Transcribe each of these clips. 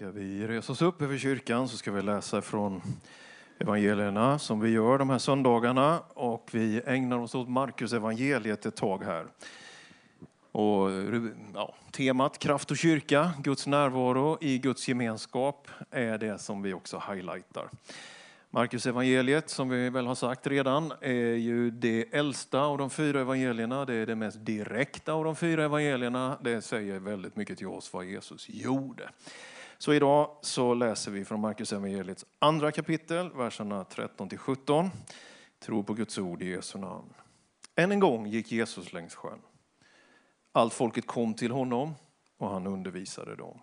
Ska vi resa oss upp över kyrkan så ska vi läsa från evangelierna som vi gör de här söndagarna och vi ägnar oss åt Markus evangeliet ett tag här. Och, ja, temat kraft och kyrka, Guds närvaro i Guds gemenskap är det som vi också highlightar. Markus evangeliet som vi väl har sagt redan är ju det äldsta av de fyra evangelierna. Det är det mest direkta av de fyra evangelierna. Det säger väldigt mycket till oss vad Jesus gjorde. Så idag så läser vi från Markus evangeliets andra kapitel, verserna 13-17. Tro på Guds ord i Jesu namn. Än en gång gick Jesus längs sjön. Allt folket kom till honom och han undervisade dem.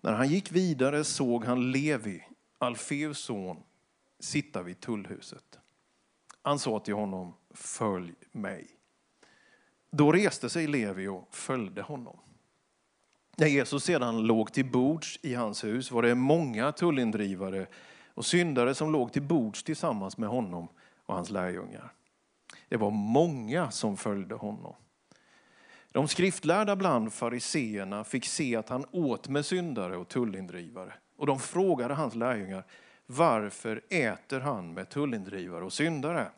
När han gick vidare såg han Levi, Alfeus son, sitta vid tullhuset. Han sa till honom, följ mig. Då reste sig Levi och följde honom. När Jesus sedan låg till bords i hans hus var det många tullindrivare och syndare som låg till bords tillsammans med honom och hans lärjungar. Det var många som följde honom. De skriftlärda bland fariseerna fick se att han åt med syndare och tullindrivare och de frågade hans lärjungar varför äter han med tullindrivare och syndare?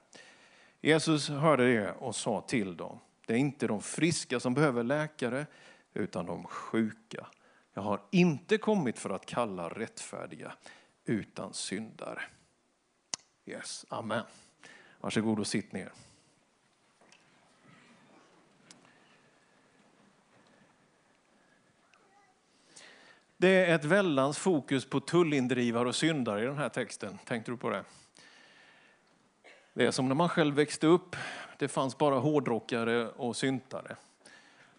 Jesus hörde det och sa till dem, det är inte de friska som behöver läkare utan de sjuka. Jag har inte kommit för att kalla rättfärdiga utan syndare. Yes, amen. Varsågod och sitt ner. Det är ett väldans fokus på tullindrivare och syndare i den här texten. Tänkte du på det? Det är som när man själv växte upp. Det fanns bara hårdrockare och syntare.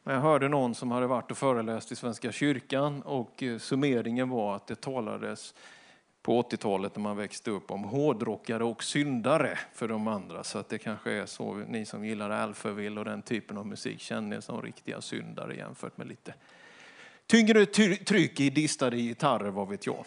Men jag hörde någon som hade varit och föreläst i Svenska kyrkan och eh, summeringen var att det talades på 80-talet när man växte upp om hårdrockare och syndare för de andra. Så att det kanske är så, ni som gillar Alphaville och den typen av musik känner er som riktiga syndare jämfört med lite tyngre tryck i distade gitarrer, vad vet jag.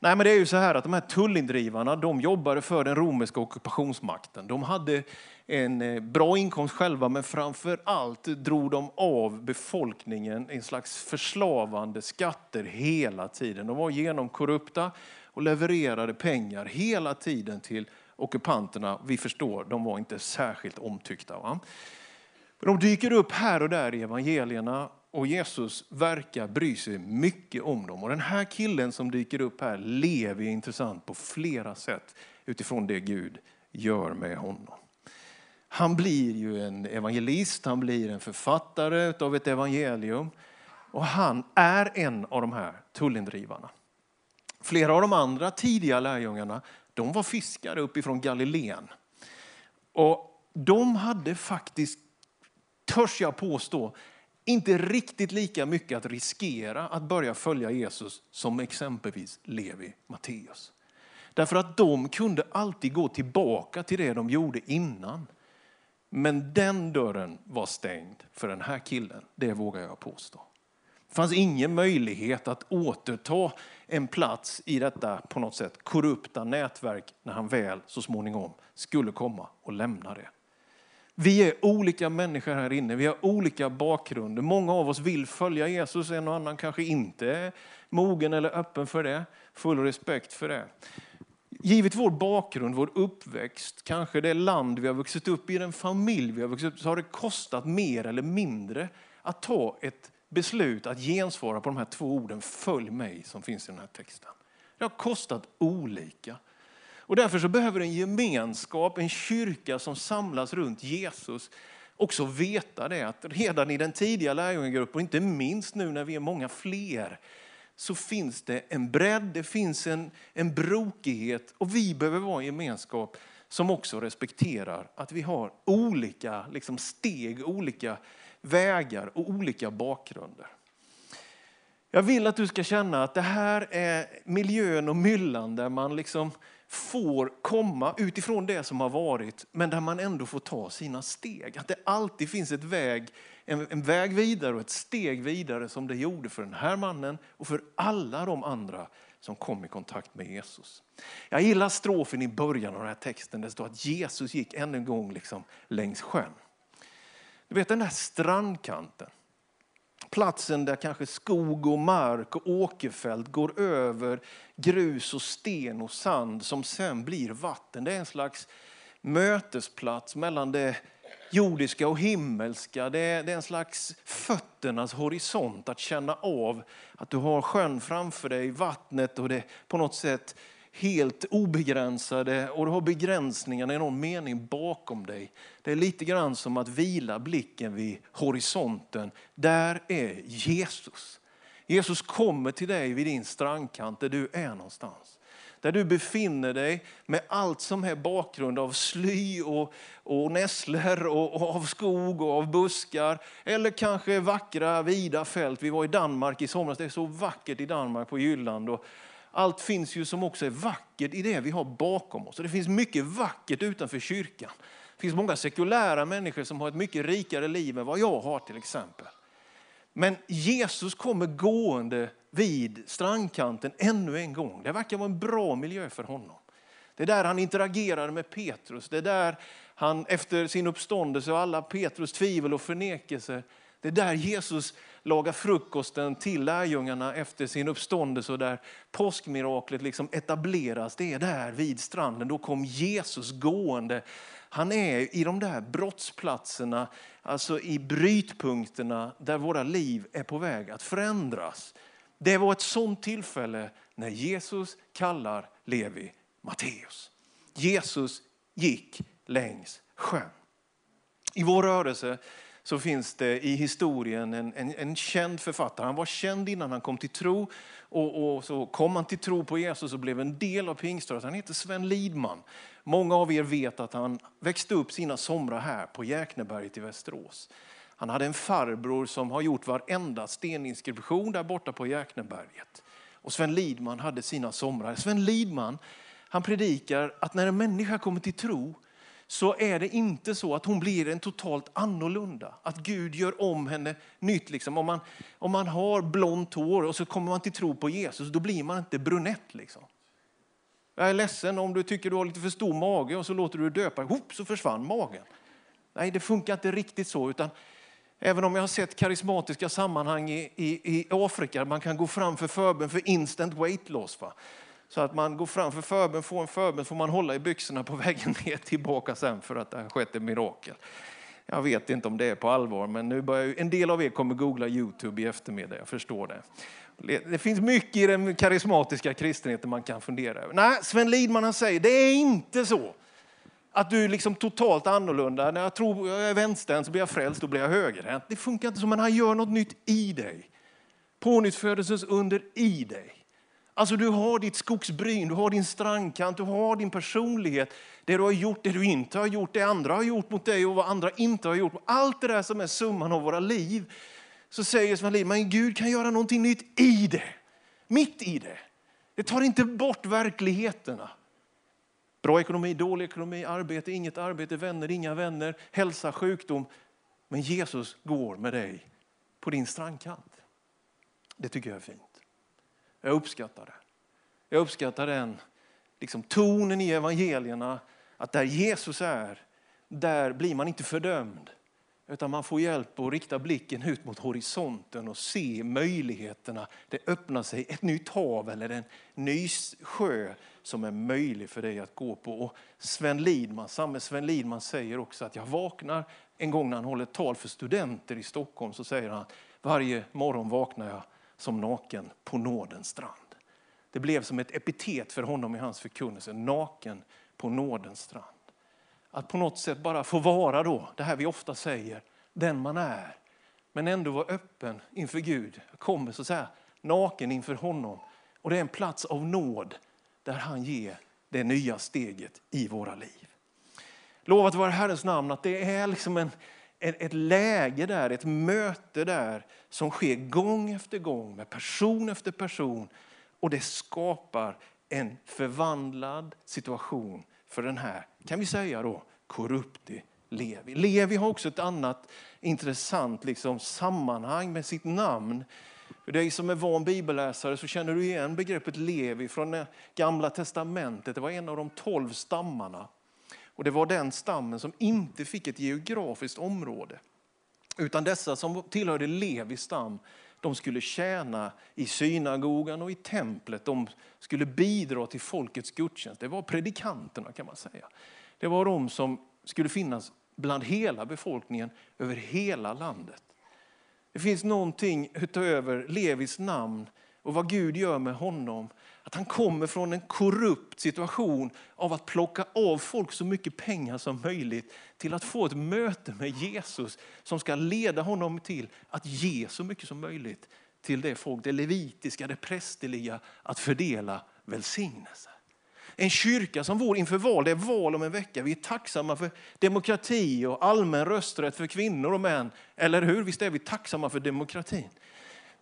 Nej, men det är ju så här att de här tullindrivarna, de jobbade för den romerska ockupationsmakten. De hade en eh, bra inkomst själva, men framför allt drog de av befolkningen en slags förslavande skatter hela tiden. De var genomkorrupta och levererade pengar hela tiden till ockupanterna. Vi förstår, de var inte särskilt omtyckta. Va? De dyker upp här och där i evangelierna och Jesus verkar bry sig mycket om dem. Och den här killen som dyker upp här lever intressant på flera sätt utifrån det Gud gör med honom. Han blir ju en evangelist, han blir en författare av ett evangelium. Och han är en av de här tullindrivarna. Flera av de andra tidiga lärjungarna de var fiskare uppifrån Galileen. Och de hade faktiskt, törs jag påstå, inte riktigt lika mycket att riskera att börja följa Jesus som exempelvis Levi Matteus. Därför att de kunde alltid gå tillbaka till det de gjorde innan. Men den dörren var stängd för den här killen, det vågar jag påstå. Det fanns ingen möjlighet att återta en plats i detta på något sätt korrupta nätverk när han väl så småningom skulle komma och lämna det. Vi är olika människor här inne, vi har olika bakgrunder. Många av oss vill följa Jesus, en och annan kanske inte är mogen eller öppen för det. Full respekt för det. Givet vår bakgrund, vår uppväxt, kanske det land vi har vuxit upp i, den familj vi har vuxit upp så har det kostat mer eller mindre att ta ett beslut att gensvara på de här två orden, följ mig, som finns i den här texten. Det har kostat olika. Och därför så behöver en gemenskap, en kyrka som samlas runt Jesus också veta det att redan i den tidiga lärjungagruppen, och inte minst nu när vi är många fler, så finns det en bredd, det finns en, en brokighet och vi behöver vara en gemenskap som också respekterar att vi har olika liksom, steg, olika vägar och olika bakgrunder. Jag vill att du ska känna att det här är miljön och myllan där man liksom får komma utifrån det som har varit, men där man ändå får ta sina steg. Att det alltid finns ett väg, en, en väg vidare och ett steg vidare som det gjorde för den här mannen och för alla de andra som kom i kontakt med Jesus. Jag gillar strofen i början av den här texten. där Det står att Jesus gick än en gång liksom längs sjön. Du vet den där strandkanten. platsen där kanske skog och mark och åkerfält går över grus och sten och sand som sen blir vatten. Det är en slags mötesplats mellan det jordiska och himmelska. Det är, det är en slags fötternas horisont att känna av att du har sjön framför dig, vattnet och det på något sätt helt obegränsade och du har begränsningarna i någon mening bakom dig. Det är lite grann som att vila blicken vid horisonten. Där är Jesus. Jesus kommer till dig vid din strandkant där du är någonstans. Där du befinner dig med allt som är bakgrund av sly och, och nässlor och, och, av skog och av buskar. Eller kanske vackra vida fält. Vi var i Danmark i somras, det är så vackert i Danmark på Jylland. Och allt finns ju som också är vackert i det vi har bakom oss. Och det finns mycket vackert utanför kyrkan. Det finns många sekulära människor som har ett mycket rikare liv än vad jag har till exempel. Men Jesus kommer gående vid strandkanten ännu en gång. Det verkar vara en bra miljö för honom. Det är där han interagerar med Petrus. Det är där han efter sin uppståndelse och alla Petrus tvivel och förnekelse, det är där Jesus lagar frukosten till lärjungarna efter sin uppståndelse och där påskmiraklet liksom etableras. Det är där vid stranden. Då kom Jesus gående. Han är i de där brottsplatserna, alltså i brytpunkterna där våra liv är på väg att förändras. Det var ett sånt tillfälle när Jesus kallar Levi Matteus. Jesus gick längs sjön. I vår rörelse så finns det i historien en, en, en, känd författare. Han var känd innan han kom till tro och, och, så kom han till tro på Jesus och blev en del av pingströrelsen. Han heter Sven Lidman. Många av er vet att han växte upp sina somrar här på Jäkneberget i Västerås. Han hade en farbror som har gjort varenda steninskription där borta på Jäkneberget. Och Sven Lidman hade sina somrar. Sven Lidman han predikar att när en människa kommer till tro så är det inte så att hon blir en totalt annorlunda. Att Gud gör om henne nytt. Liksom. Om, man, om man har blont hår och så kommer man till tro på Jesus, då blir man inte brunett. Liksom. Jag är ledsen om du tycker du har lite för stor mage och så låter du döpa Hop, så försvann magen. Nej, det funkar inte riktigt så. utan Även om jag har sett karismatiska sammanhang i, i, i Afrika, man kan gå fram för förbön för instant weight loss. Va? Så att man går fram för förbön, får en förbön, får man hålla i byxorna på vägen ner tillbaka sen för att det har skett ett mirakel. Jag vet inte om det är på allvar, men nu börjar, en del av er kommer googla Youtube i eftermiddag, jag förstår det. Det finns mycket i den karismatiska kristenheten man kan fundera över. Nej, Sven Lidman han säger, det är inte så att du är liksom totalt annorlunda. När jag tror jag är vänstern så blir jag frälst, då blir jag högerhänt. Det funkar inte så, men han gör något nytt i dig. Pånyttfödelsens under i dig. Alltså du har ditt skogsbryn, du har din strandkant, du har din personlighet. Det du har gjort, det du inte har gjort, det andra har gjort mot dig och vad andra inte har gjort. Allt det där som är summan av våra liv. Så säger Sven Liv, men Gud kan göra någonting nytt i det. Mitt i det. Det tar inte bort verkligheterna. Bra ekonomi, dålig ekonomi, arbete, inget arbete, vänner, inga vänner, hälsa, sjukdom. Men Jesus går med dig på din strandkant. Det tycker jag är fint. Jag uppskattar det. Jag uppskattar den liksom, tonen i evangelierna, att där Jesus är, där blir man inte fördömd. Utan man får hjälp att rikta blicken ut mot horisonten och se möjligheterna. Det öppnar sig ett nytt hav eller en ny sjö som är möjlig för dig att gå på. Och Sven Lidman, samme Sven Lidman säger också att jag vaknar en gång när han håller tal för studenter i Stockholm så säger han varje morgon vaknar jag som naken på nådens strand. Det blev som ett epitet för honom i hans förkunnelse, naken på nådens strand. Att på något sätt bara få vara då, det här vi ofta säger, den man är. Men ändå vara öppen inför Gud. Jag kommer så att säga naken inför honom. Och det är en plats av nåd där han ger det nya steget i våra liv. Lovat vare Herrens namn att det är liksom en, ett läge där, ett möte där som sker gång efter gång med person efter person. Och det skapar en förvandlad situation för den här, kan vi säga då, korrupte Levi. Levi har också ett annat intressant liksom, sammanhang med sitt namn. För dig som är van bibelläsare så känner du igen begreppet Levi från gamla testamentet. Det var en av de tolv stammarna. Och det var den stammen som inte fick ett geografiskt område. Utan dessa som tillhörde Levis stam, de skulle tjäna i synagogan och i templet. De skulle bidra till folkets gudstjänst. Det var predikanterna kan man säga. Det var de som skulle finnas bland hela befolkningen över hela landet. Det finns någonting utöver Levis namn och vad Gud gör med honom. Att han kommer från en korrupt situation av att plocka av folk så mycket pengar som möjligt till att få ett möte med Jesus som ska leda honom till att ge så mycket som möjligt till det folk, det levitiska, det prästerliga, att fördela välsignelse. En kyrka som vår inför val, det är val om en vecka. Vi är tacksamma för demokrati och allmän rösträtt för kvinnor och män. Eller hur? Visst är vi tacksamma för demokratin.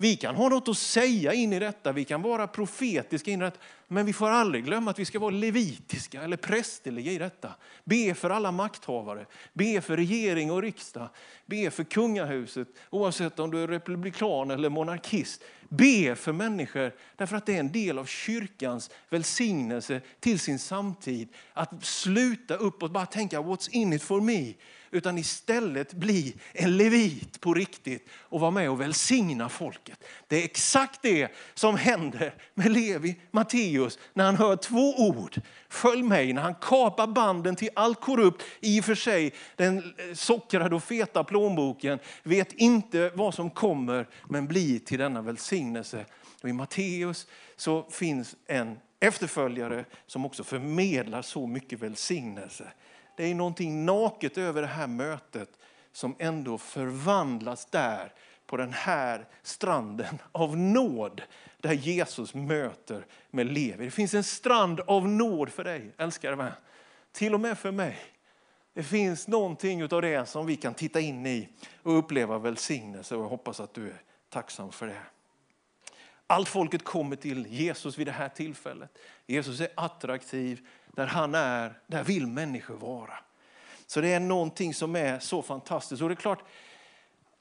Vi kan ha något att säga in i detta, vi kan vara profetiska in i detta. Men vi får aldrig glömma att vi ska vara levitiska eller prästerliga i detta. Be för alla makthavare, be för regering och riksdag, be för kungahuset oavsett om du är republikan eller monarkist. Be för människor därför att det är en del av kyrkans välsignelse till sin samtid. Att sluta upp och bara tänka what's in it for me utan istället bli en levit på riktigt och vara med och välsigna folket. Det är exakt det som händer med Levi Matteus när han hör två ord. Följ mig, när han kapar banden till allt korrupt, i och för sig den sockrade och feta plånboken, vet inte vad som kommer men blir till denna välsignelse. Och I Matteus så finns en efterföljare som också förmedlar så mycket välsignelse. Det är någonting naket över det här mötet som ändå förvandlas där på den här stranden av nåd där Jesus möter med Levi. Det finns en strand av nåd för dig, älskade vän. Till och med för mig. Det finns någonting av det som vi kan titta in i och uppleva välsignelse och jag hoppas att du är tacksam för det. Allt folket kommer till Jesus vid det här tillfället. Jesus är attraktiv. Där han är, där vill människor vara. Så det är någonting som är så fantastiskt. Och det är klart,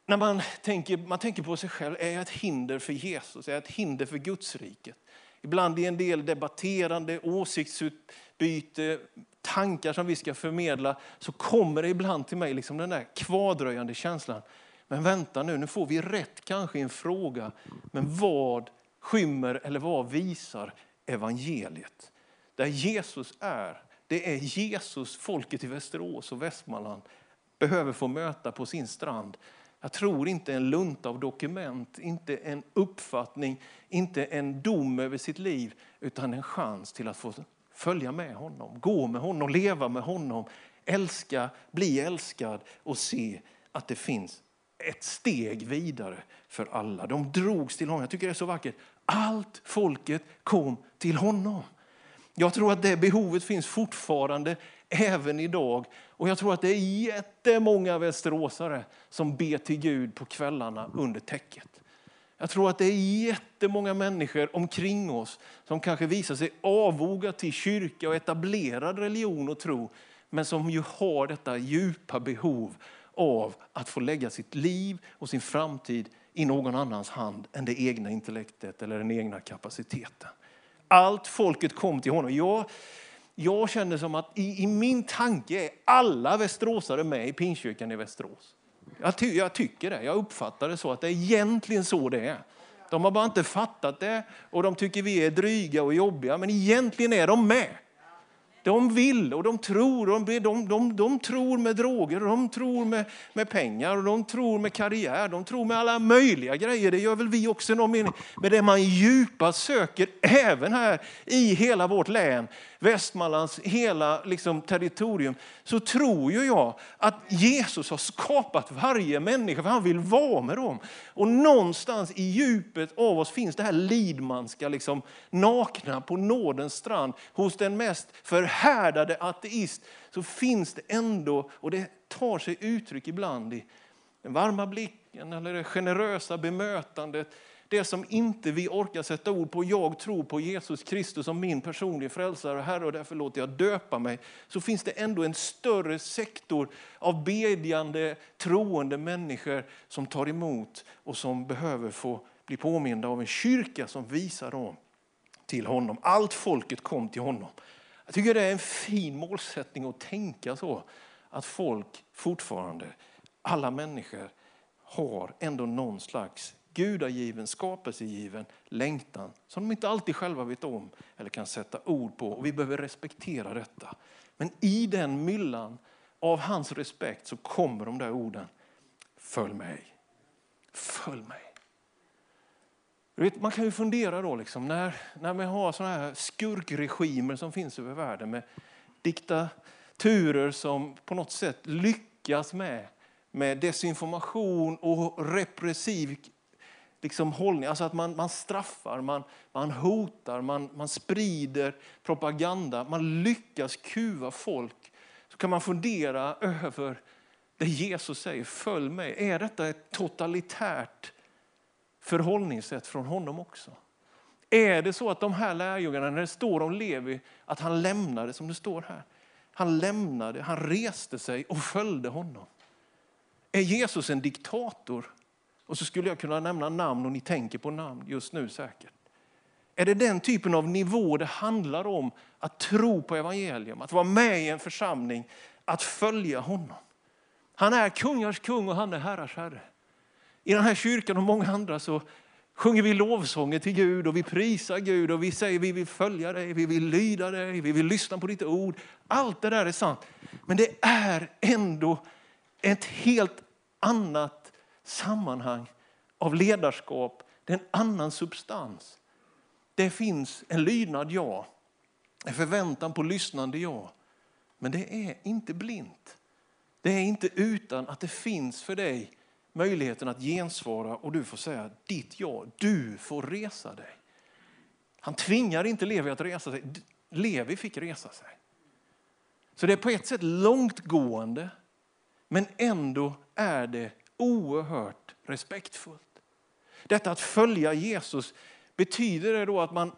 när man tänker, man tänker på sig själv, är jag ett hinder för Jesus? Är jag ett hinder för Guds riket? Ibland i en del debatterande, åsiktsutbyte, tankar som vi ska förmedla, så kommer det ibland till mig liksom den där kvardröjande känslan. Men vänta nu, nu får vi rätt kanske i en fråga. Men vad skymmer eller vad visar evangeliet? Där Jesus är, det är Jesus folket i Västerås och Västmanland behöver få möta på sin strand. Jag tror inte en lunta av dokument, inte en uppfattning, inte en dom över sitt liv, utan en chans till att få följa med honom, gå med honom, leva med honom, älska, bli älskad och se att det finns ett steg vidare för alla. De drogs till honom. Jag tycker det är så vackert. Allt folket kom till honom. Jag tror att det behovet finns fortfarande även idag. Och jag tror att det är jättemånga västeråsare som ber till Gud på kvällarna under täcket. Jag tror att det är jättemånga människor omkring oss som kanske visar sig avoga till kyrka och etablerad religion och tro, men som ju har detta djupa behov av att få lägga sitt liv och sin framtid i någon annans hand än det egna intellektet eller den egna kapaciteten. Allt folket kom till honom. Jag, jag känner som att i, i min tanke är alla västeråsare med i Pingstkyrkan i Västerås. Jag, ty, jag tycker det. Jag uppfattar det så att det är egentligen så det är. De har bara inte fattat det och de tycker vi är dryga och jobbiga, men egentligen är de med. De vill och de tror. Och de, de, de, de tror med droger, de tror med, med pengar, och de tror med karriär, de tror med alla möjliga grejer. Det gör väl vi också i någon mening. Men det man djupast söker, även här i hela vårt län, Västmanlands hela liksom, territorium, så tror ju jag att Jesus har skapat varje människa, för han vill vara med dem. Och någonstans i djupet av oss finns det här lidmanska, liksom, nakna på nådens strand, hos den mest förhärdade ateist, så finns det ändå, och det tar sig uttryck ibland i den varma blicken eller det generösa bemötandet, det som inte vi orkar sätta ord på, jag tror på Jesus Kristus som min personliga frälsare och Herre och därför låter jag döpa mig. Så finns det ändå en större sektor av bedjande, troende människor som tar emot och som behöver få bli påminda av en kyrka som visar dem till honom. Allt folket kom till honom. Jag tycker det är en fin målsättning att tänka så. Att folk fortfarande, alla människor, har ändå någon slags gudagiven, skapelsegiven längtan som de inte alltid själva vet om eller kan sätta ord på. Och vi behöver respektera detta. Men i den myllan av hans respekt så kommer de där orden. Följ mig. Följ mig. Vet, man kan ju fundera då, liksom, när, när vi har sådana här skurkregimer som finns över världen med diktaturer som på något sätt lyckas med, med desinformation och repressiv liksom hållning. Alltså att man, man straffar, man, man hotar, man, man sprider propaganda. Man lyckas kuva folk. Så kan man fundera över det Jesus säger, följ mig. Är detta ett totalitärt förhållningssätt från honom också? Är det så att de här lärjungarna, när det står om Levi, att han lämnade som det står här. Han lämnade, han reste sig och följde honom. Är Jesus en diktator? Och så skulle jag kunna nämna namn och ni tänker på namn just nu säkert. Är det den typen av nivå det handlar om att tro på evangelium, att vara med i en församling, att följa honom? Han är kungars kung och han är herrars herre. I den här kyrkan och många andra så sjunger vi lovsånger till Gud och vi prisar Gud och vi säger vi vill följa dig, vi vill lyda dig, vi vill lyssna på ditt ord. Allt det där är sant. Men det är ändå ett helt annat sammanhang av ledarskap. Det är en annan substans. Det finns en lydnad, ja. En förväntan på lyssnande, ja. Men det är inte blint. Det är inte utan att det finns för dig möjligheten att gensvara och du får säga ditt ja. Du får resa dig. Han tvingar inte Levi att resa sig. Levi fick resa sig. Så det är på ett sätt långtgående men ändå är det oerhört respektfullt. Detta att följa Jesus, betyder det då att man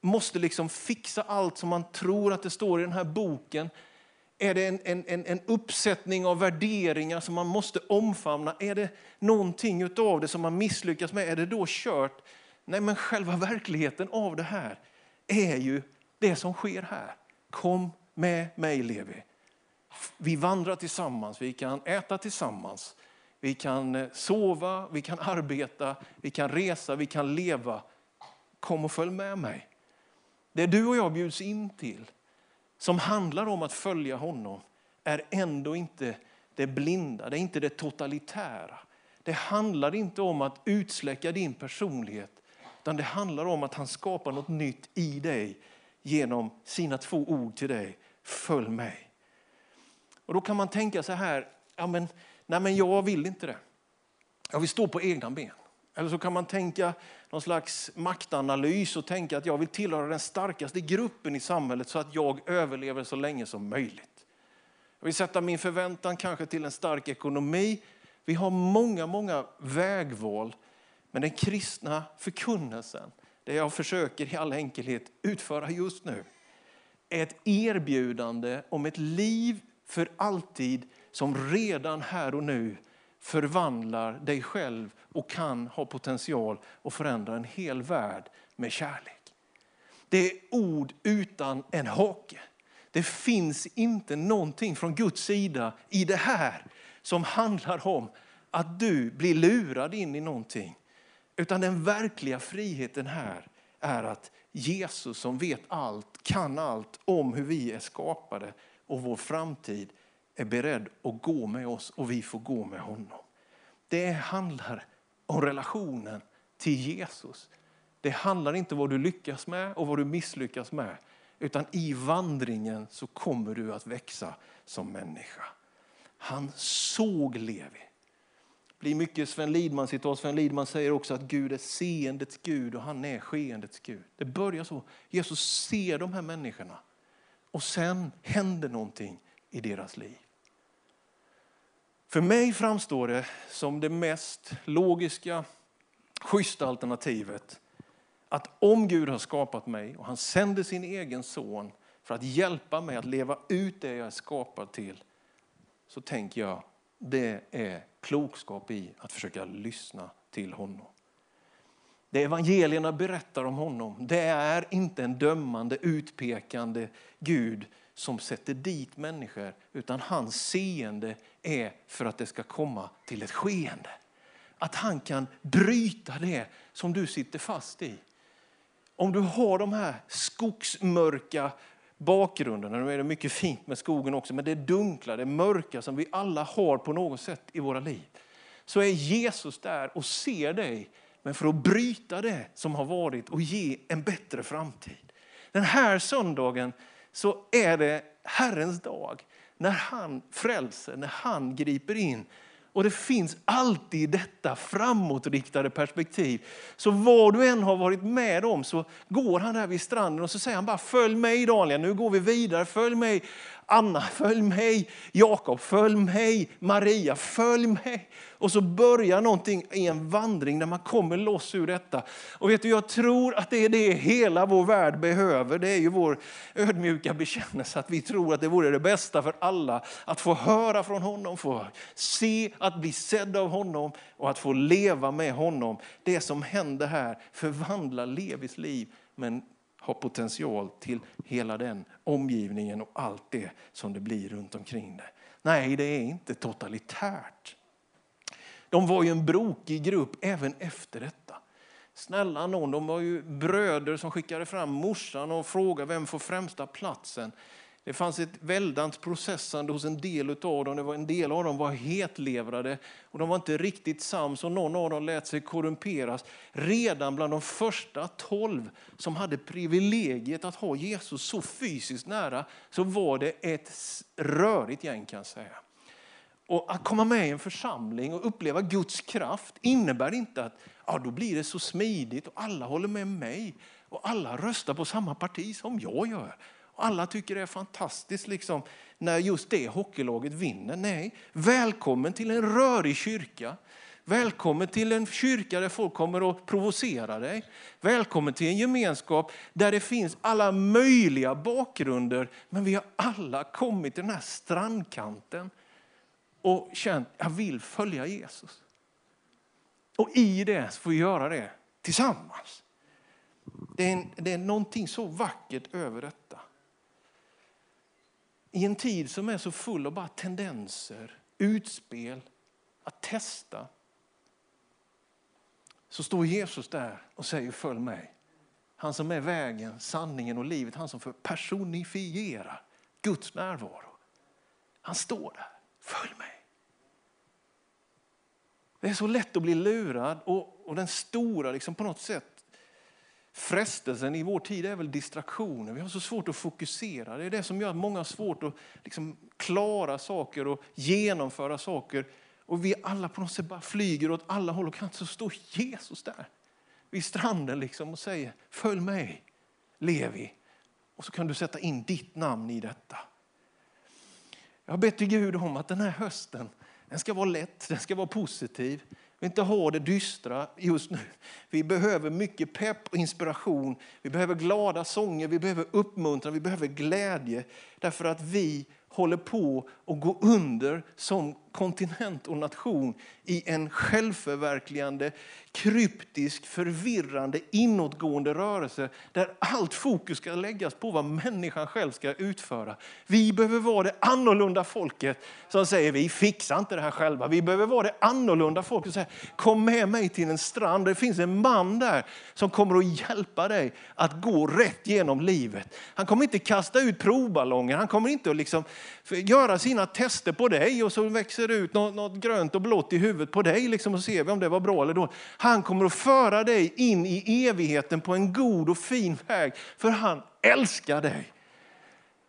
måste liksom fixa allt som man tror att det står i den här boken? Är det en, en, en uppsättning av värderingar som man måste omfamna? Är det någonting av det som man misslyckas med? Är det då kört? Nej, men själva verkligheten av det här är ju det som sker här. Kom med mig, Levi. Vi vandrar tillsammans, vi kan äta tillsammans, vi kan eh, sova, vi kan arbeta, vi kan resa, vi kan leva. Kom och följ med mig. Det du och jag bjuds in till, som handlar om att följa honom, är ändå inte det blinda, det är inte det totalitära. Det handlar inte om att utsläcka din personlighet, utan det handlar om att han skapar något nytt i dig genom sina två ord till dig. Följ mig. Och Då kan man tänka så här, ja men nej men jag vill inte det. Jag vill stå på egna ben. Eller så kan man tänka någon slags maktanalys och tänka att jag vill tillhöra den starkaste gruppen i samhället så att jag överlever så länge som möjligt. Jag vill sätta min förväntan kanske till en stark ekonomi. Vi har många, många vägval. Men den kristna förkunnelsen, det jag försöker i all enkelhet utföra just nu, är ett erbjudande om ett liv för alltid som redan här och nu förvandlar dig själv och kan ha potential att förändra en hel värld med kärlek. Det är ord utan en hake. Det finns inte någonting från Guds sida i det här som handlar om att du blir lurad in i någonting. Utan den verkliga friheten här är att Jesus som vet allt, kan allt om hur vi är skapade och vår framtid är beredd att gå med oss och vi får gå med honom. Det handlar om relationen till Jesus. Det handlar inte om vad du lyckas med och vad du misslyckas med. Utan i vandringen så kommer du att växa som människa. Han såg Levi. Det blir mycket Sven Lidman citat. Sven Lidman säger också att Gud är seendets Gud och han är skeendets Gud. Det börjar så. Jesus ser de här människorna och sen händer någonting i deras liv. För mig framstår det som det mest logiska, schyssta alternativet att om Gud har skapat mig och han sänder sin egen son för att hjälpa mig att leva ut det jag är skapad till, så tänker jag det är klokskap i att försöka lyssna till honom. Det evangelierna berättar om honom, det är inte en dömande, utpekande Gud som sätter dit människor, utan hans seende är för att det ska komma till ett skeende. att han kan bryta det som du sitter fast i. Om du har de här skogsmörka bakgrunderna, nu är det mycket fint med skogen också, men det dunkla, det mörka som vi alla har på något sätt i våra liv. Så är Jesus där och ser dig, men för att bryta det som har varit och ge en bättre framtid. Den här söndagen så är det Herrens dag när han frälser, när han griper in och det finns alltid detta framåtriktade perspektiv. Så vad du än har varit med om så går han där vid stranden och så säger han bara följ mig Daniel, nu går vi vidare, följ mig. Anna, följ mig. Jakob, följ mig. Maria, följ mig. Och så börjar någonting i en vandring där man kommer loss ur detta. Och vet du, jag tror att det är det hela vår värld behöver. Det är ju vår ödmjuka bekännelse att vi tror att det vore det bästa för alla att få höra från honom, få se, att bli sedd av honom och att få leva med honom. Det som händer här förvandlar Levis liv men har potential till hela den omgivningen och allt det som det blir runt omkring det. Nej, det är inte totalitärt. De var ju en brokig grupp även efter detta. Snälla någon, de var ju bröder som skickade fram morsan och frågade vem får främsta platsen. Det fanns ett väldans processande hos en del av dem. Det var en del av dem var hetlevrade och de var inte riktigt sams och någon av dem lät sig korrumperas. Redan bland de första tolv som hade privilegiet att ha Jesus så fysiskt nära så var det ett rörigt gäng kan jag säga. Och att komma med i en församling och uppleva Guds kraft innebär inte att ja, då blir det så smidigt och alla håller med mig och alla röstar på samma parti som jag gör. Alla tycker det är fantastiskt liksom, när just det hockeylaget vinner. Nej, välkommen till en rörig kyrka. Välkommen till en kyrka där folk kommer att provocera dig. Välkommen till en gemenskap där det finns alla möjliga bakgrunder. Men vi har alla kommit till den här strandkanten och känt att jag vill följa Jesus. Och i det får vi göra det tillsammans. Det är, en, det är någonting så vackert över detta i en tid som är så full av bara tendenser, utspel, att testa, så står Jesus där och säger följ mig. Han som är vägen, sanningen och livet, han som personifierar Guds närvaro. Han står där, följ mig. Det är så lätt att bli lurad och, och den stora liksom på något sätt Frestelsen i vår tid är väl distraktioner. Vi har så svårt att fokusera. Det är det som gör att många har svårt att liksom klara saker och genomföra saker. Och vi alla på något sätt bara flyger åt alla håll och kanter. Så står Jesus där vid stranden liksom och säger följ mig, Levi. Och så kan du sätta in ditt namn i detta. Jag har bett till Gud om att den här hösten den ska vara lätt, den ska vara positiv vill inte ha det dystra just nu. Vi behöver mycket pepp och inspiration. Vi behöver glada sånger, vi behöver uppmuntran, vi behöver glädje. Därför att vi håller på att gå under som kontinent och nation i en självförverkligande, kryptisk, förvirrande, inåtgående rörelse där allt fokus ska läggas på vad människan själv ska utföra. Vi behöver vara det annorlunda folket som säger vi fixar inte det här själva. Vi behöver vara det annorlunda folket som säger kom med mig till en strand. Det finns en man där som kommer att hjälpa dig att gå rätt genom livet. Han kommer inte kasta ut provballonger. Han kommer inte att liksom göra sina tester på dig och så växer ser ut något, något grönt och blått i huvudet på dig liksom, och ser vi om det var bra eller dåligt. Han kommer att föra dig in i evigheten på en god och fin väg för han älskar dig.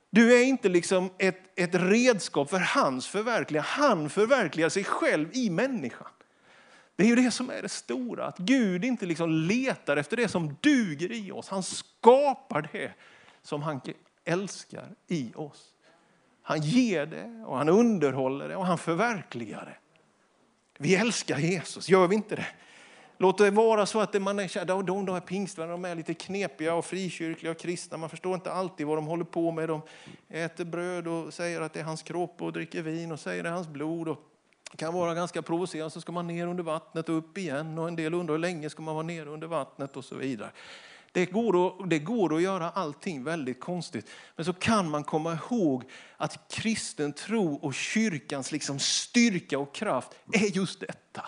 Du är inte liksom ett, ett redskap för hans förverkligande. Han förverkligar sig själv i människan. Det är ju det som är det stora, att Gud inte liksom letar efter det som duger i oss. Han skapar det som han älskar i oss. Han ger det och han underhåller det och han förverkligar det. Vi älskar Jesus, gör vi inte det? Låt det vara så att man är, de, de, de här pingstvännerna är lite knepiga och frikyrkliga och kristna. Man förstår inte alltid vad de håller på med. De äter bröd och säger att det är hans kropp och dricker vin och säger att det är hans blod. Och kan vara ganska provocerande. Så ska man ner under vattnet och upp igen. Och en del undrar hur länge ska man vara ner under vattnet och så vidare. Det går, att, det går att göra allting väldigt konstigt. Men så kan man komma ihåg att kristen tro och kyrkans liksom styrka och kraft är just detta.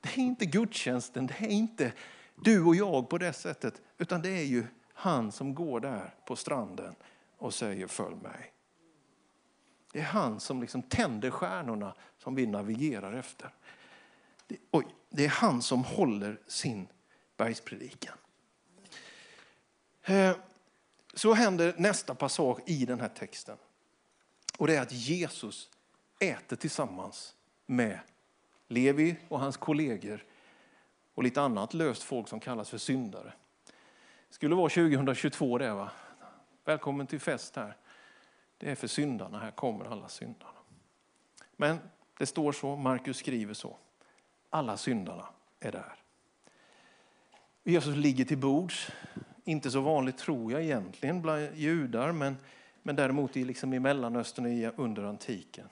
Det är inte gudstjänsten, det är inte du och jag på det sättet, utan det är ju han som går där på stranden och säger följ mig. Det är han som liksom tänder stjärnorna som vi navigerar efter. Det, oj, det är han som håller sin bergspredikan. Eh, så händer nästa passage i den här texten. Och det är att Jesus äter tillsammans med Levi och hans kollegor och lite annat löst folk som kallas för syndare. Det skulle vara 2022 det va? Välkommen till fest här. Det är för syndarna, här kommer alla syndarna. Men det står så, Markus skriver så. Alla syndarna är där. Jesus ligger till bords. Inte så vanligt tror jag egentligen bland judar, men, men däremot i, liksom i Mellanöstern under antiken.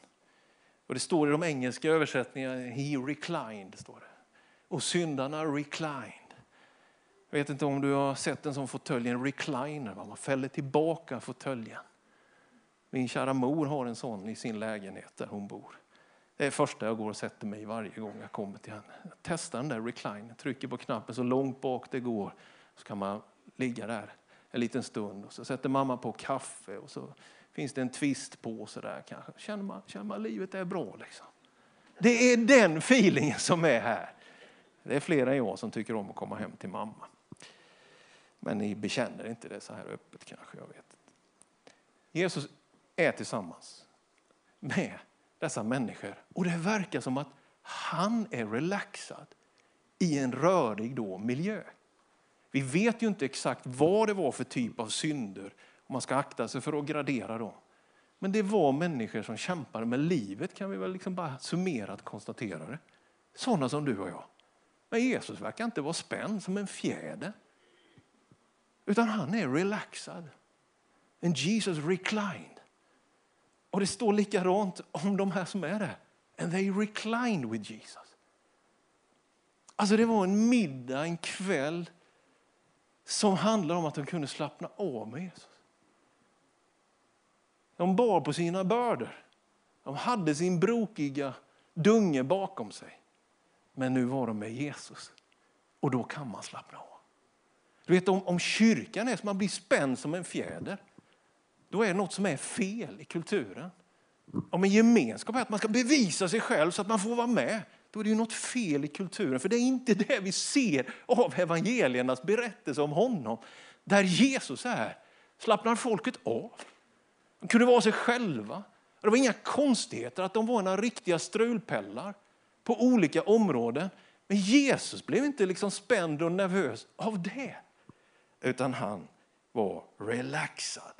Och det står i de engelska översättningarna, he reclined. Står det. Och syndarna reclined. Jag vet inte om du har sett en sån fåtölj, en recliner. Man fäller tillbaka fåtöljen. Min kära mor har en sån i sin lägenhet där hon bor. Det är första jag går och sätter mig varje gång jag kommer till henne. Jag testar den där recliner, trycker på knappen så långt bak det går. Så kan man ligga där en liten stund och så sätter mamma på kaffe och så finns det en twist på så där kanske. Känner man, känner man livet är bra liksom. Det är den feelingen som är här. Det är flera än jag som tycker om att komma hem till mamma. Men ni bekänner inte det så här öppet kanske, jag vet Jesus är tillsammans med dessa människor och det verkar som att han är relaxad i en rörig då miljö. Vi vet ju inte exakt vad det var för typ av synder, om man ska akta sig för att gradera dem. Men det var människor som kämpade med livet, kan vi väl liksom bara summerat konstatera det. Sådana som du och jag. Men Jesus verkar inte vara spänd som en fjäder. Utan han är relaxad. And Jesus reclined. Och det står likadant om de här som är där. And they reclined with Jesus. Alltså det var en middag, en kväll som handlar om att de kunde slappna av med Jesus. De bar på sina bördor. De hade sin brokiga dunge bakom sig. Men nu var de med Jesus. Och då kan man slappna av. Du vet om, om kyrkan är som man blir spänd som en fjäder. Då är det något som är fel i kulturen. Om en gemenskap är att man ska bevisa sig själv så att man får vara med. Då är det ju något fel i kulturen. För det är inte det vi ser av evangeliernas berättelse om honom. Där Jesus är slappnar folket av. De kunde vara sig själva. Det var inga konstigheter att de var några riktiga strulpellar på olika områden. Men Jesus blev inte liksom spänd och nervös av det. Utan han var relaxad.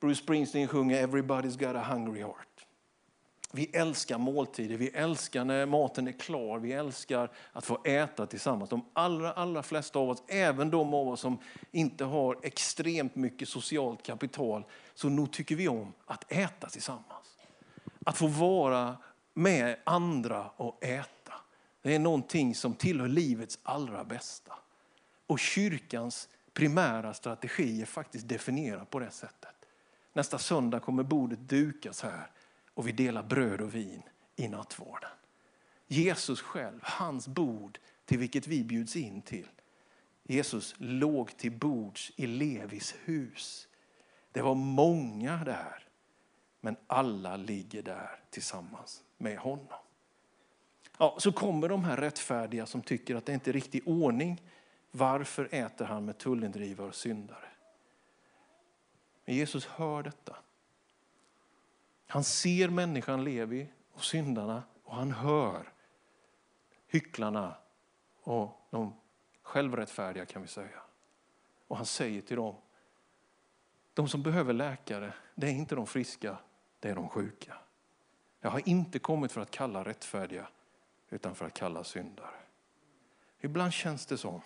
Bruce Springsteen sjunger Everybody's got a hungry heart. Vi älskar måltider, vi älskar när maten är klar, vi älskar att få äta tillsammans. De allra, allra flesta av oss, även de av oss som inte har extremt mycket socialt kapital, så nog tycker vi om att äta tillsammans. Att få vara med andra och äta. Det är någonting som tillhör livets allra bästa. Och kyrkans primära strategi är faktiskt definierad på det sättet. Nästa söndag kommer bordet dukas här och vi delar bröd och vin i nattvarden. Jesus själv, hans bord till vilket vi bjuds in till. Jesus låg till bords i Levis hus. Det var många där, men alla ligger där tillsammans med honom. Ja, så kommer de här rättfärdiga som tycker att det inte är riktig ordning. Varför äter han med tullindrivare och syndare? Men Jesus hör detta. Han ser människan Levi och syndarna och han hör hycklarna och de självrättfärdiga kan vi säga. Och han säger till dem, de som behöver läkare, det är inte de friska, det är de sjuka. Jag har inte kommit för att kalla rättfärdiga, utan för att kalla syndare. Ibland känns det som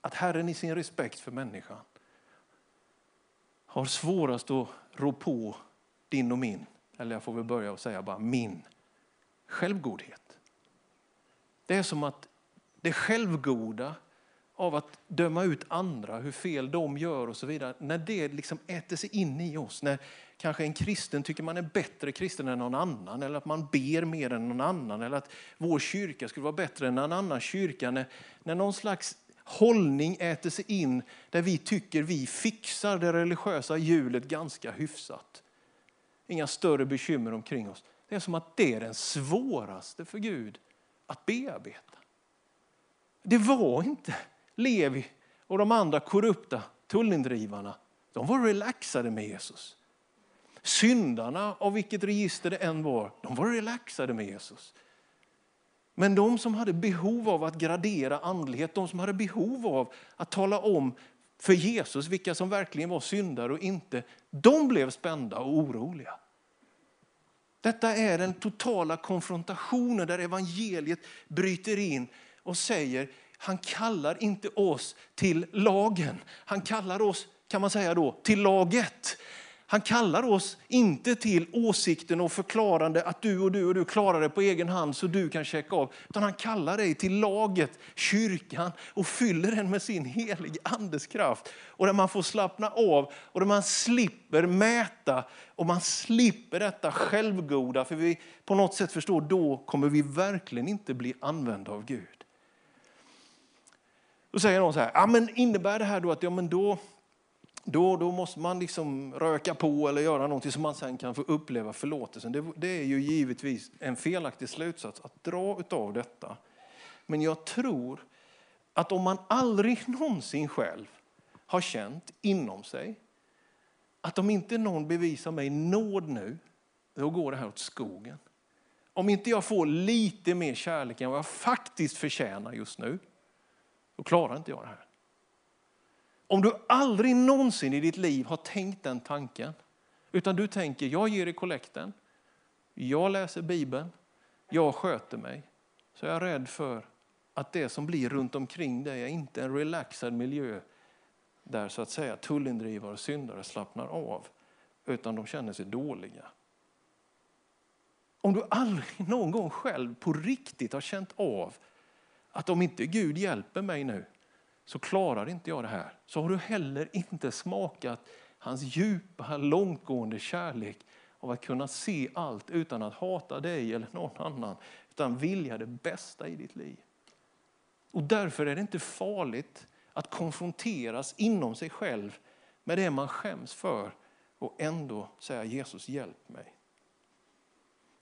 att Herren i sin respekt för människan har svårast att rå på din och min, eller jag får väl börja och säga bara min, självgodhet. Det är som att det självgoda av att döma ut andra, hur fel de gör och så vidare. När det liksom äter sig in i oss, när kanske en kristen tycker man är bättre kristen än någon annan, eller att man ber mer än någon annan, eller att vår kyrka skulle vara bättre än en annan kyrka. När, när någon slags hållning äter sig in där vi tycker vi fixar det religiösa hjulet ganska hyfsat. Inga större bekymmer omkring oss. Det är som att det är den svåraste för Gud att bearbeta. Det var inte Levi och de andra korrupta tullindrivarna. De var relaxade med Jesus. Syndarna, av vilket register det än var, de var relaxade med Jesus. Men de som hade behov av att gradera andlighet, de som hade behov av att tala om för Jesus vilka som verkligen var syndare och inte, de blev spända och oroliga. Detta är den totala konfrontationen där evangeliet bryter in och säger han kallar inte oss till lagen. Han kallar oss kan man säga då, till laget. Han kallar oss inte till åsikten och förklarande att du och du och du klarar det på egen hand så du kan checka av. Utan han kallar dig till laget, kyrkan och fyller den med sin heliga andes kraft. Och där man får slappna av och där man slipper mäta och man slipper detta självgoda. För vi på något sätt förstår, då kommer vi verkligen inte bli använda av Gud. Då säger någon så här, ja, men innebär det här då att ja, men då, då, då måste man liksom röka på eller göra någonting så man sen kan få uppleva förlåtelsen. Det, det är ju givetvis en felaktig slutsats att dra av detta. Men jag tror att om man aldrig någonsin själv har känt inom sig att om inte någon bevisar mig nåd nu, då går det här åt skogen. Om inte jag får lite mer kärlek än vad jag faktiskt förtjänar just nu, då klarar inte jag det här. Om du aldrig någonsin i ditt liv har tänkt den tanken, utan du tänker jag ger i kollekten, jag läser Bibeln, jag sköter mig, så är jag rädd för att det som blir runt omkring dig är inte en relaxad miljö där så att säga tullindrivare och syndare slappnar av, utan de känner sig dåliga. Om du aldrig någon gång själv på riktigt har känt av att om inte Gud hjälper mig nu så klarar inte jag det här. Så har du heller inte smakat hans djupa, långtgående kärlek av att kunna se allt utan att hata dig eller någon annan, utan vilja det bästa i ditt liv. Och därför är det inte farligt att konfronteras inom sig själv med det man skäms för och ändå säga Jesus hjälp mig.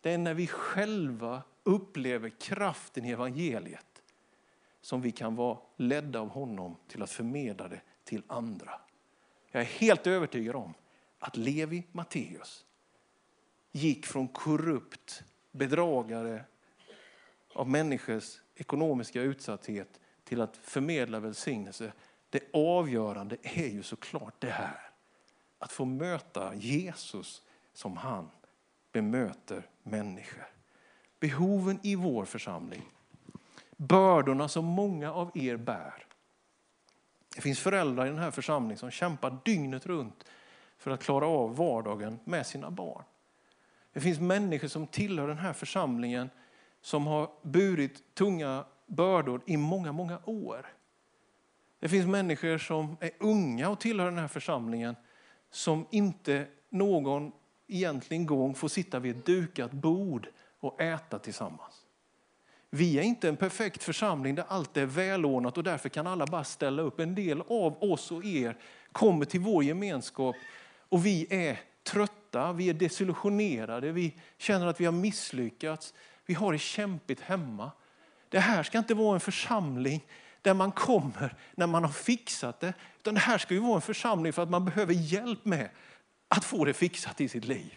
Det är när vi själva upplever kraften i evangeliet som vi kan vara ledda av honom till att förmedla det till andra. Jag är helt övertygad om att Levi Matteus gick från korrupt bedragare av människors ekonomiska utsatthet till att förmedla välsignelse. Det avgörande är ju såklart det här. Att få möta Jesus som han bemöter människor. Behoven i vår församling bördorna som många av er bär. Det finns föräldrar i den här församlingen som kämpar dygnet runt för att klara av vardagen med sina barn. Det finns människor som tillhör den här församlingen som har burit tunga bördor i många, många år. Det finns människor som är unga och tillhör den här församlingen som inte någon egentligen gång får sitta vid ett dukat bord och äta tillsammans. Vi är inte en perfekt församling där allt är välordnat och därför kan alla bara ställa upp. En del av oss och er kommer till vår gemenskap och vi är trötta, vi är desillusionerade, vi känner att vi har misslyckats, vi har det kämpigt hemma. Det här ska inte vara en församling där man kommer när man har fixat det, utan det här ska ju vara en församling för att man behöver hjälp med att få det fixat i sitt liv.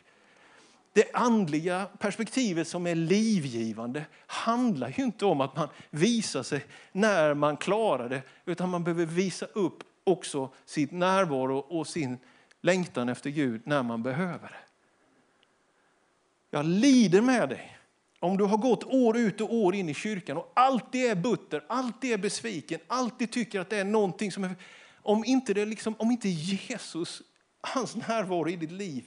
Det andliga perspektivet som är livgivande handlar ju inte om att man visar sig när man klarar det, utan man behöver visa upp också sitt närvaro och sin längtan efter Gud när man behöver det. Jag lider med dig om du har gått år ut och år in i kyrkan och alltid är butter, alltid är besviken, alltid tycker att det är någonting som är... Om inte, det liksom, om inte Jesus, hans närvaro i ditt liv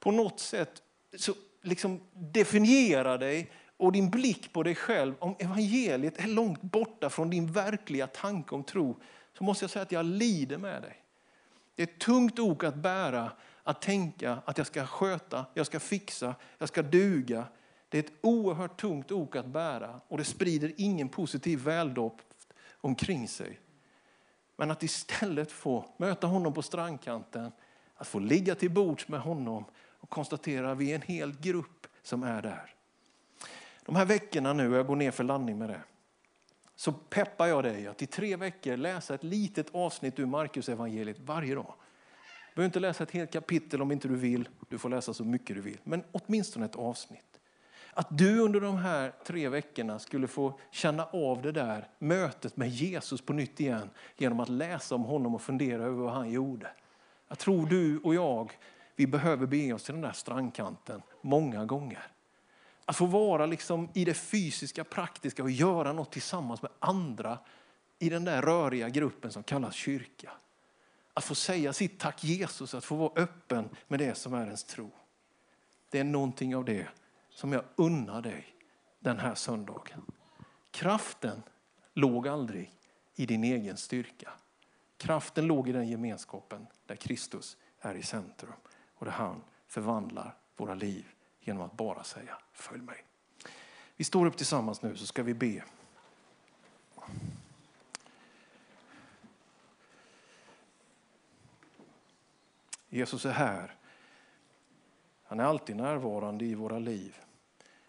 på något sätt så liksom definiera dig och din blick på dig själv, om evangeliet är långt borta från din verkliga tanke om tro, så måste jag säga att jag lider med dig. Det är ett tungt ok att bära, att tänka att jag ska sköta, jag ska fixa, jag ska duga. Det är ett oerhört tungt ok att bära och det sprider ingen positiv väldoft omkring sig. Men att istället få möta honom på strandkanten, att få ligga till bords med honom och konstaterar att vi är en hel grupp som är där. De här veckorna nu, jag går ner för landning med det, så peppar jag dig att i tre veckor läsa ett litet avsnitt ur Markus evangeliet varje dag. Du behöver inte läsa ett helt kapitel om inte du vill. Du får läsa så mycket du vill. Men åtminstone ett avsnitt. Att du under de här tre veckorna skulle få känna av det där mötet med Jesus på nytt igen genom att läsa om honom och fundera över vad han gjorde. Jag tror du och jag, vi behöver bege oss till den där strandkanten många gånger. Att få vara liksom i det fysiska, praktiska och göra något tillsammans med andra i den där röriga gruppen som kallas kyrka. Att få säga sitt tack Jesus, att få vara öppen med det som är ens tro. Det är någonting av det som jag unnar dig den här söndagen. Kraften låg aldrig i din egen styrka. Kraften låg i den gemenskapen där Kristus är i centrum och där han förvandlar våra liv genom att bara säga följ mig. Vi står upp tillsammans nu så ska vi be. Jesus är här. Han är alltid närvarande i våra liv.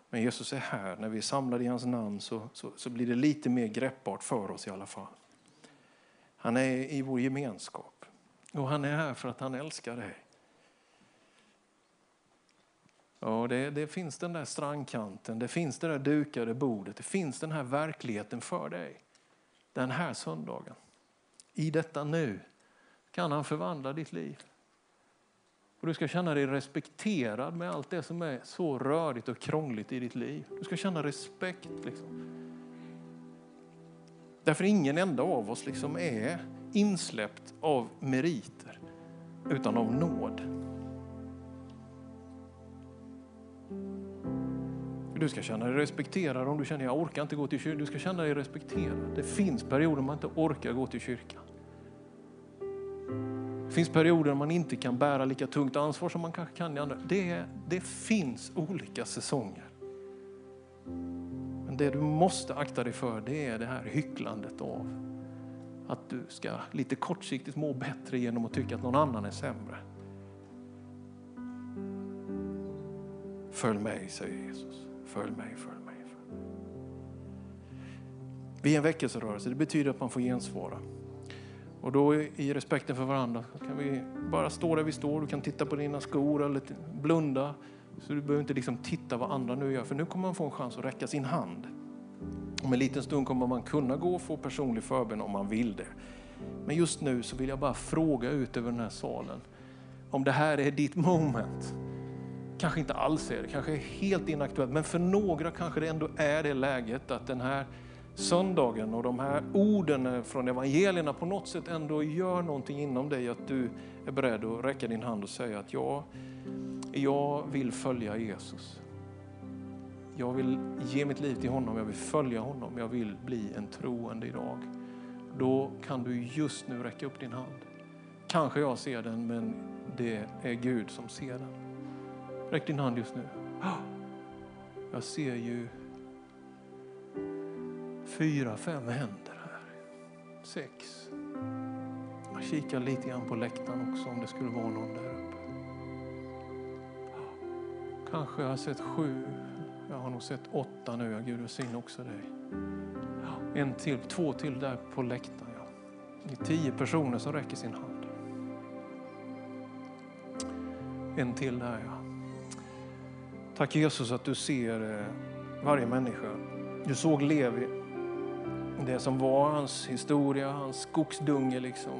Men Jesus är här. När vi är samlade i hans namn så, så, så blir det lite mer greppbart för oss i alla fall. Han är i vår gemenskap. Och han är här för att han älskar dig. Ja, det, det, finns den där strandkanten, det finns det där dukade bordet, det finns den här verkligheten för dig. Den här söndagen. I detta nu kan han förvandla ditt liv. Och Du ska känna dig respekterad med allt det som är så rörigt och krångligt i ditt liv. Du ska känna respekt. Liksom. Därför ingen enda av oss liksom är insläppt av meriter, utan av nåd. Du ska känna dig respekterad om du känner att jag orkar inte gå till kyrkan. Du ska känna dig respekterad. Det finns perioder man inte orkar gå till kyrkan. Det finns perioder man inte kan bära lika tungt ansvar som man kanske kan i andra. Det, det finns olika säsonger. Men det du måste akta dig för det är det här hycklandet av att du ska lite kortsiktigt må bättre genom att tycka att någon annan är sämre. Följ mig, säger Jesus. Följ mig, följ mig. Följ mig. Vi är en väckelserörelse. Det betyder att man får gensvara. Och då i respekten för varandra kan vi bara stå där vi står. Du kan titta på dina skor eller blunda. Så du behöver inte liksom titta vad andra nu gör. För nu kommer man få en chans att räcka sin hand. Om en liten stund kommer man kunna gå och få personlig förbön om man vill det. Men just nu så vill jag bara fråga ut över den här salen. Om det här är ditt moment. Kanske inte alls är det, kanske är helt inaktuellt. Men för några kanske det ändå är det läget att den här söndagen och de här orden från evangelierna på något sätt ändå gör någonting inom dig. Att du är beredd att räcka din hand och säga att jag, jag vill följa Jesus. Jag vill ge mitt liv till honom, jag vill följa honom, jag vill bli en troende idag. Då kan du just nu räcka upp din hand. Kanske jag ser den, men det är Gud som ser den. Räck din hand just nu. Jag ser ju fyra, fem händer här. Sex. Jag kikar lite grann på läktaren också om det skulle vara någon där uppe. Kanske jag har sett sju. Jag har nog sett åtta nu. Gud välsigne också dig. En till, två till där på läktaren. Ja. Det är tio personer som räcker sin hand. En till där ja. Tack Jesus att du ser eh, varje människa. Du såg Levi det som var hans historia, hans skogsdunge liksom.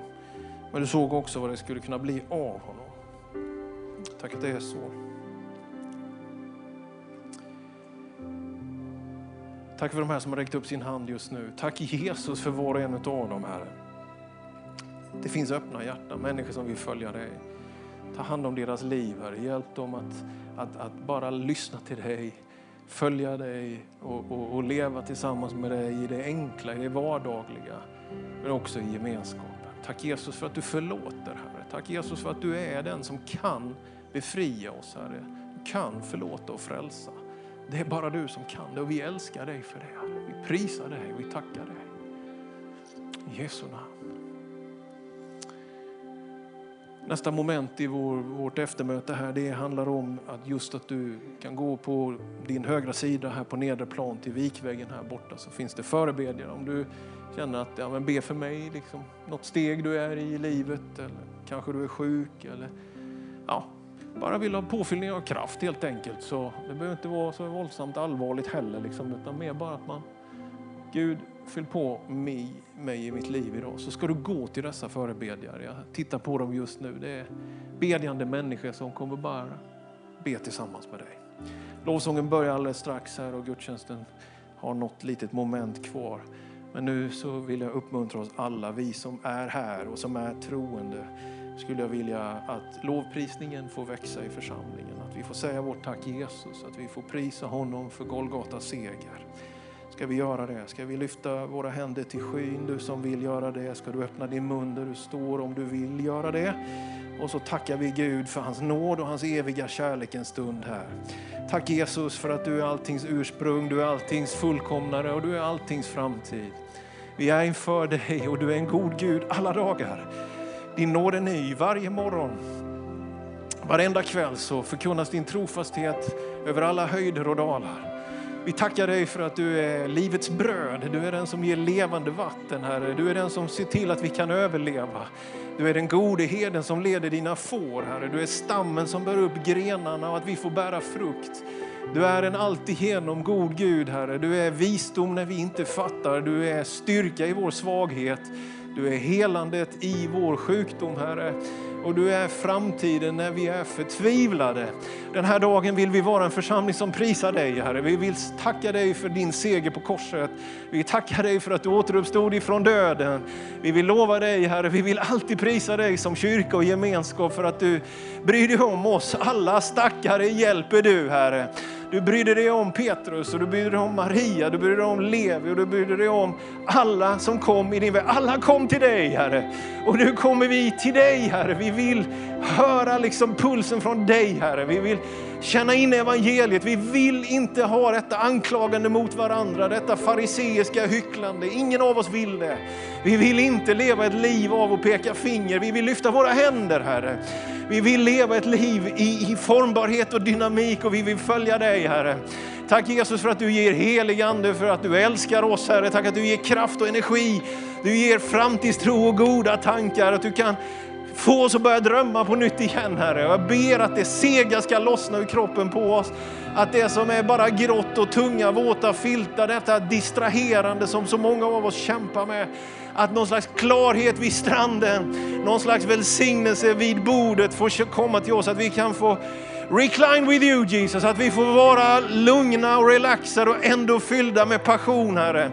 Men du såg också vad det skulle kunna bli av honom. Tack att det är så. Tack för de här som har räckt upp sin hand just nu. Tack Jesus för var och en av dem, Herre. Det finns öppna hjärtan, människor som vill följa dig. Ta hand om deras liv, Herre. Hjälp dem att, att, att bara lyssna till dig följa dig och, och, och, leva tillsammans med dig i det enkla, i det vardagliga, men också i gemenskapen. Tack Jesus för att du förlåter, Herre. Tack Jesus för att du är den som kan befria oss, Herre. Du kan förlåta och frälsa. Det är bara du som kan det och vi älskar dig för det. Herre. Vi prisar dig och vi tackar dig. I Jesu namn. Nästa moment i vår, vårt eftermöte här, det handlar om att just att du kan gå på din högra sida här på nedre plan till vikväggen här borta så finns det förebedjare. Om du känner att, ja men be för mig, liksom, något steg du är i livet eller kanske du är sjuk eller ja, bara vill ha påfyllning av kraft helt enkelt. Så det behöver inte vara så våldsamt allvarligt heller, liksom, utan mer bara att man, Gud, fyll på mig, mig i mitt liv idag. Så ska du gå till dessa förebedjare. Jag tittar på dem just nu. Det är bedjande människor som kommer bara be tillsammans med dig. Lovsången börjar alldeles strax här och gudstjänsten har något litet moment kvar. Men nu så vill jag uppmuntra oss alla, vi som är här och som är troende, skulle jag vilja att lovprisningen får växa i församlingen. Att vi får säga vårt tack Jesus, att vi får prisa honom för Golgata seger. Ska vi göra det? Ska vi lyfta våra händer till skyn? Du som vill göra det, ska du öppna din mun där du står om du vill göra det? Och så tackar vi Gud för hans nåd och hans eviga kärlek en stund här. Tack Jesus för att du är alltings ursprung, du är alltings fullkomnare och du är alltings framtid. Vi är inför dig och du är en god Gud alla dagar. Din nåd är ny varje morgon. Varenda kväll så förkunnas din trofasthet över alla höjder och dalar. Vi tackar dig för att du är livets bröd. Du är den som ger levande vatten, Herre. Du är den som ser till att vi kan överleva. Du är den gode herden som leder dina får, Herre. Du är stammen som bär upp grenarna och att vi får bära frukt. Du är en alltigenom god Gud, Herre. Du är visdom när vi inte fattar. Du är styrka i vår svaghet. Du är helandet i vår sjukdom, Herre och du är framtiden när vi är förtvivlade. Den här dagen vill vi vara en församling som prisar dig, Herre. Vi vill tacka dig för din seger på korset. Vi tackar dig för att du återuppstod ifrån döden. Vi vill lova dig, Herre, vi vill alltid prisa dig som kyrka och gemenskap för att du bryr dig om oss. Alla stackare hjälper du, Herre. Du brydde dig om Petrus och du brydde dig om Maria, du brydde dig om Levi och du brydde dig om alla som kom i din väg. Alla kom till dig Herre. Och nu kommer vi till dig Herre. Vi vill höra liksom pulsen från dig Herre. Vi vill känna in evangeliet. Vi vill inte ha detta anklagande mot varandra, detta fariseiska hycklande. Ingen av oss vill det. Vi vill inte leva ett liv av att peka finger. Vi vill lyfta våra händer Herre. Vi vill leva ett liv i, i formbarhet och dynamik och vi vill följa dig Herre. Tack Jesus för att du ger helig ande, för att du älskar oss Herre. Tack att du ger kraft och energi. Du ger framtidstro och goda tankar. Att du kan få oss att börja drömma på nytt igen Herre. Jag ber att det sega ska lossna ur kroppen på oss. Att det som är bara grått och tunga våta filtar, detta distraherande som så många av oss kämpar med. Att någon slags klarhet vid stranden, någon slags välsignelse vid bordet får komma till oss. Att vi kan få recline with you Jesus, att vi får vara lugna och relaxade och ändå fyllda med passion Herre.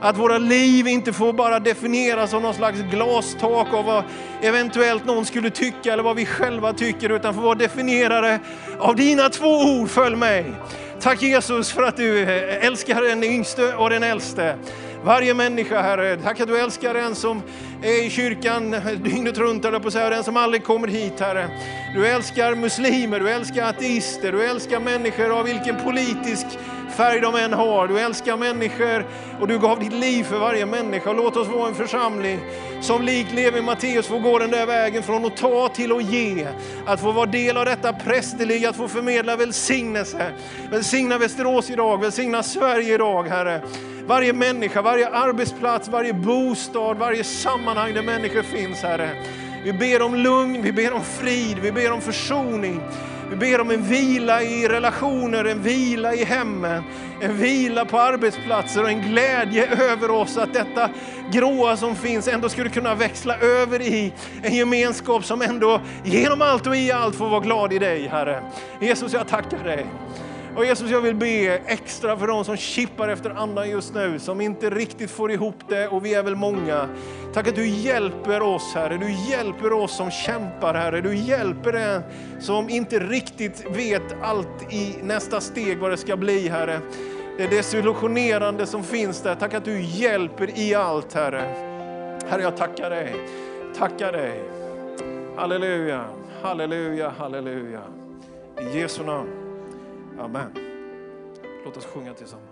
Att våra liv inte får bara definieras av någon slags glastak av vad eventuellt någon skulle tycka eller vad vi själva tycker, utan får vara definierade av dina två ord, följ mig. Tack Jesus för att du älskar den yngste och den äldste. Varje människa, Herre. Tack att du älskar den som är i kyrkan dygnet runt, eller på säga, den som aldrig kommer hit, Herre. Du älskar muslimer, du älskar ateister, du älskar människor av vilken politisk färg de än har. Du älskar människor och du gav ditt liv för varje människa. Låt oss vara en församling som lik Levi Matteus får gå den där vägen från att ta till att ge. Att få vara del av detta prästerliga, att få förmedla välsignelse. Välsigna Västerås idag, välsigna Sverige idag Herre. Varje människa, varje arbetsplats, varje bostad, varje sammanhang där människor finns Herre. Vi ber om lugn, vi ber om frid, vi ber om försoning. Vi ber om en vila i relationer, en vila i hemmen, en vila på arbetsplatser och en glädje över oss att detta gråa som finns ändå skulle kunna växla över i en gemenskap som ändå genom allt och i allt får vara glad i dig Herre. Jesus jag tackar dig. Och Jesus, jag vill be extra för de som kippar efter andan just nu, som inte riktigt får ihop det och vi är väl många. Tack att du hjälper oss Herre, du hjälper oss som kämpar Herre, du hjälper den som inte riktigt vet allt i nästa steg vad det ska bli Herre. Det desillusionerande som finns där, tack att du hjälper i allt Herre. Herre jag tackar dig, tackar dig. Halleluja, halleluja, halleluja. I Jesu namn. Amen. Låt oss sjunga tillsammans.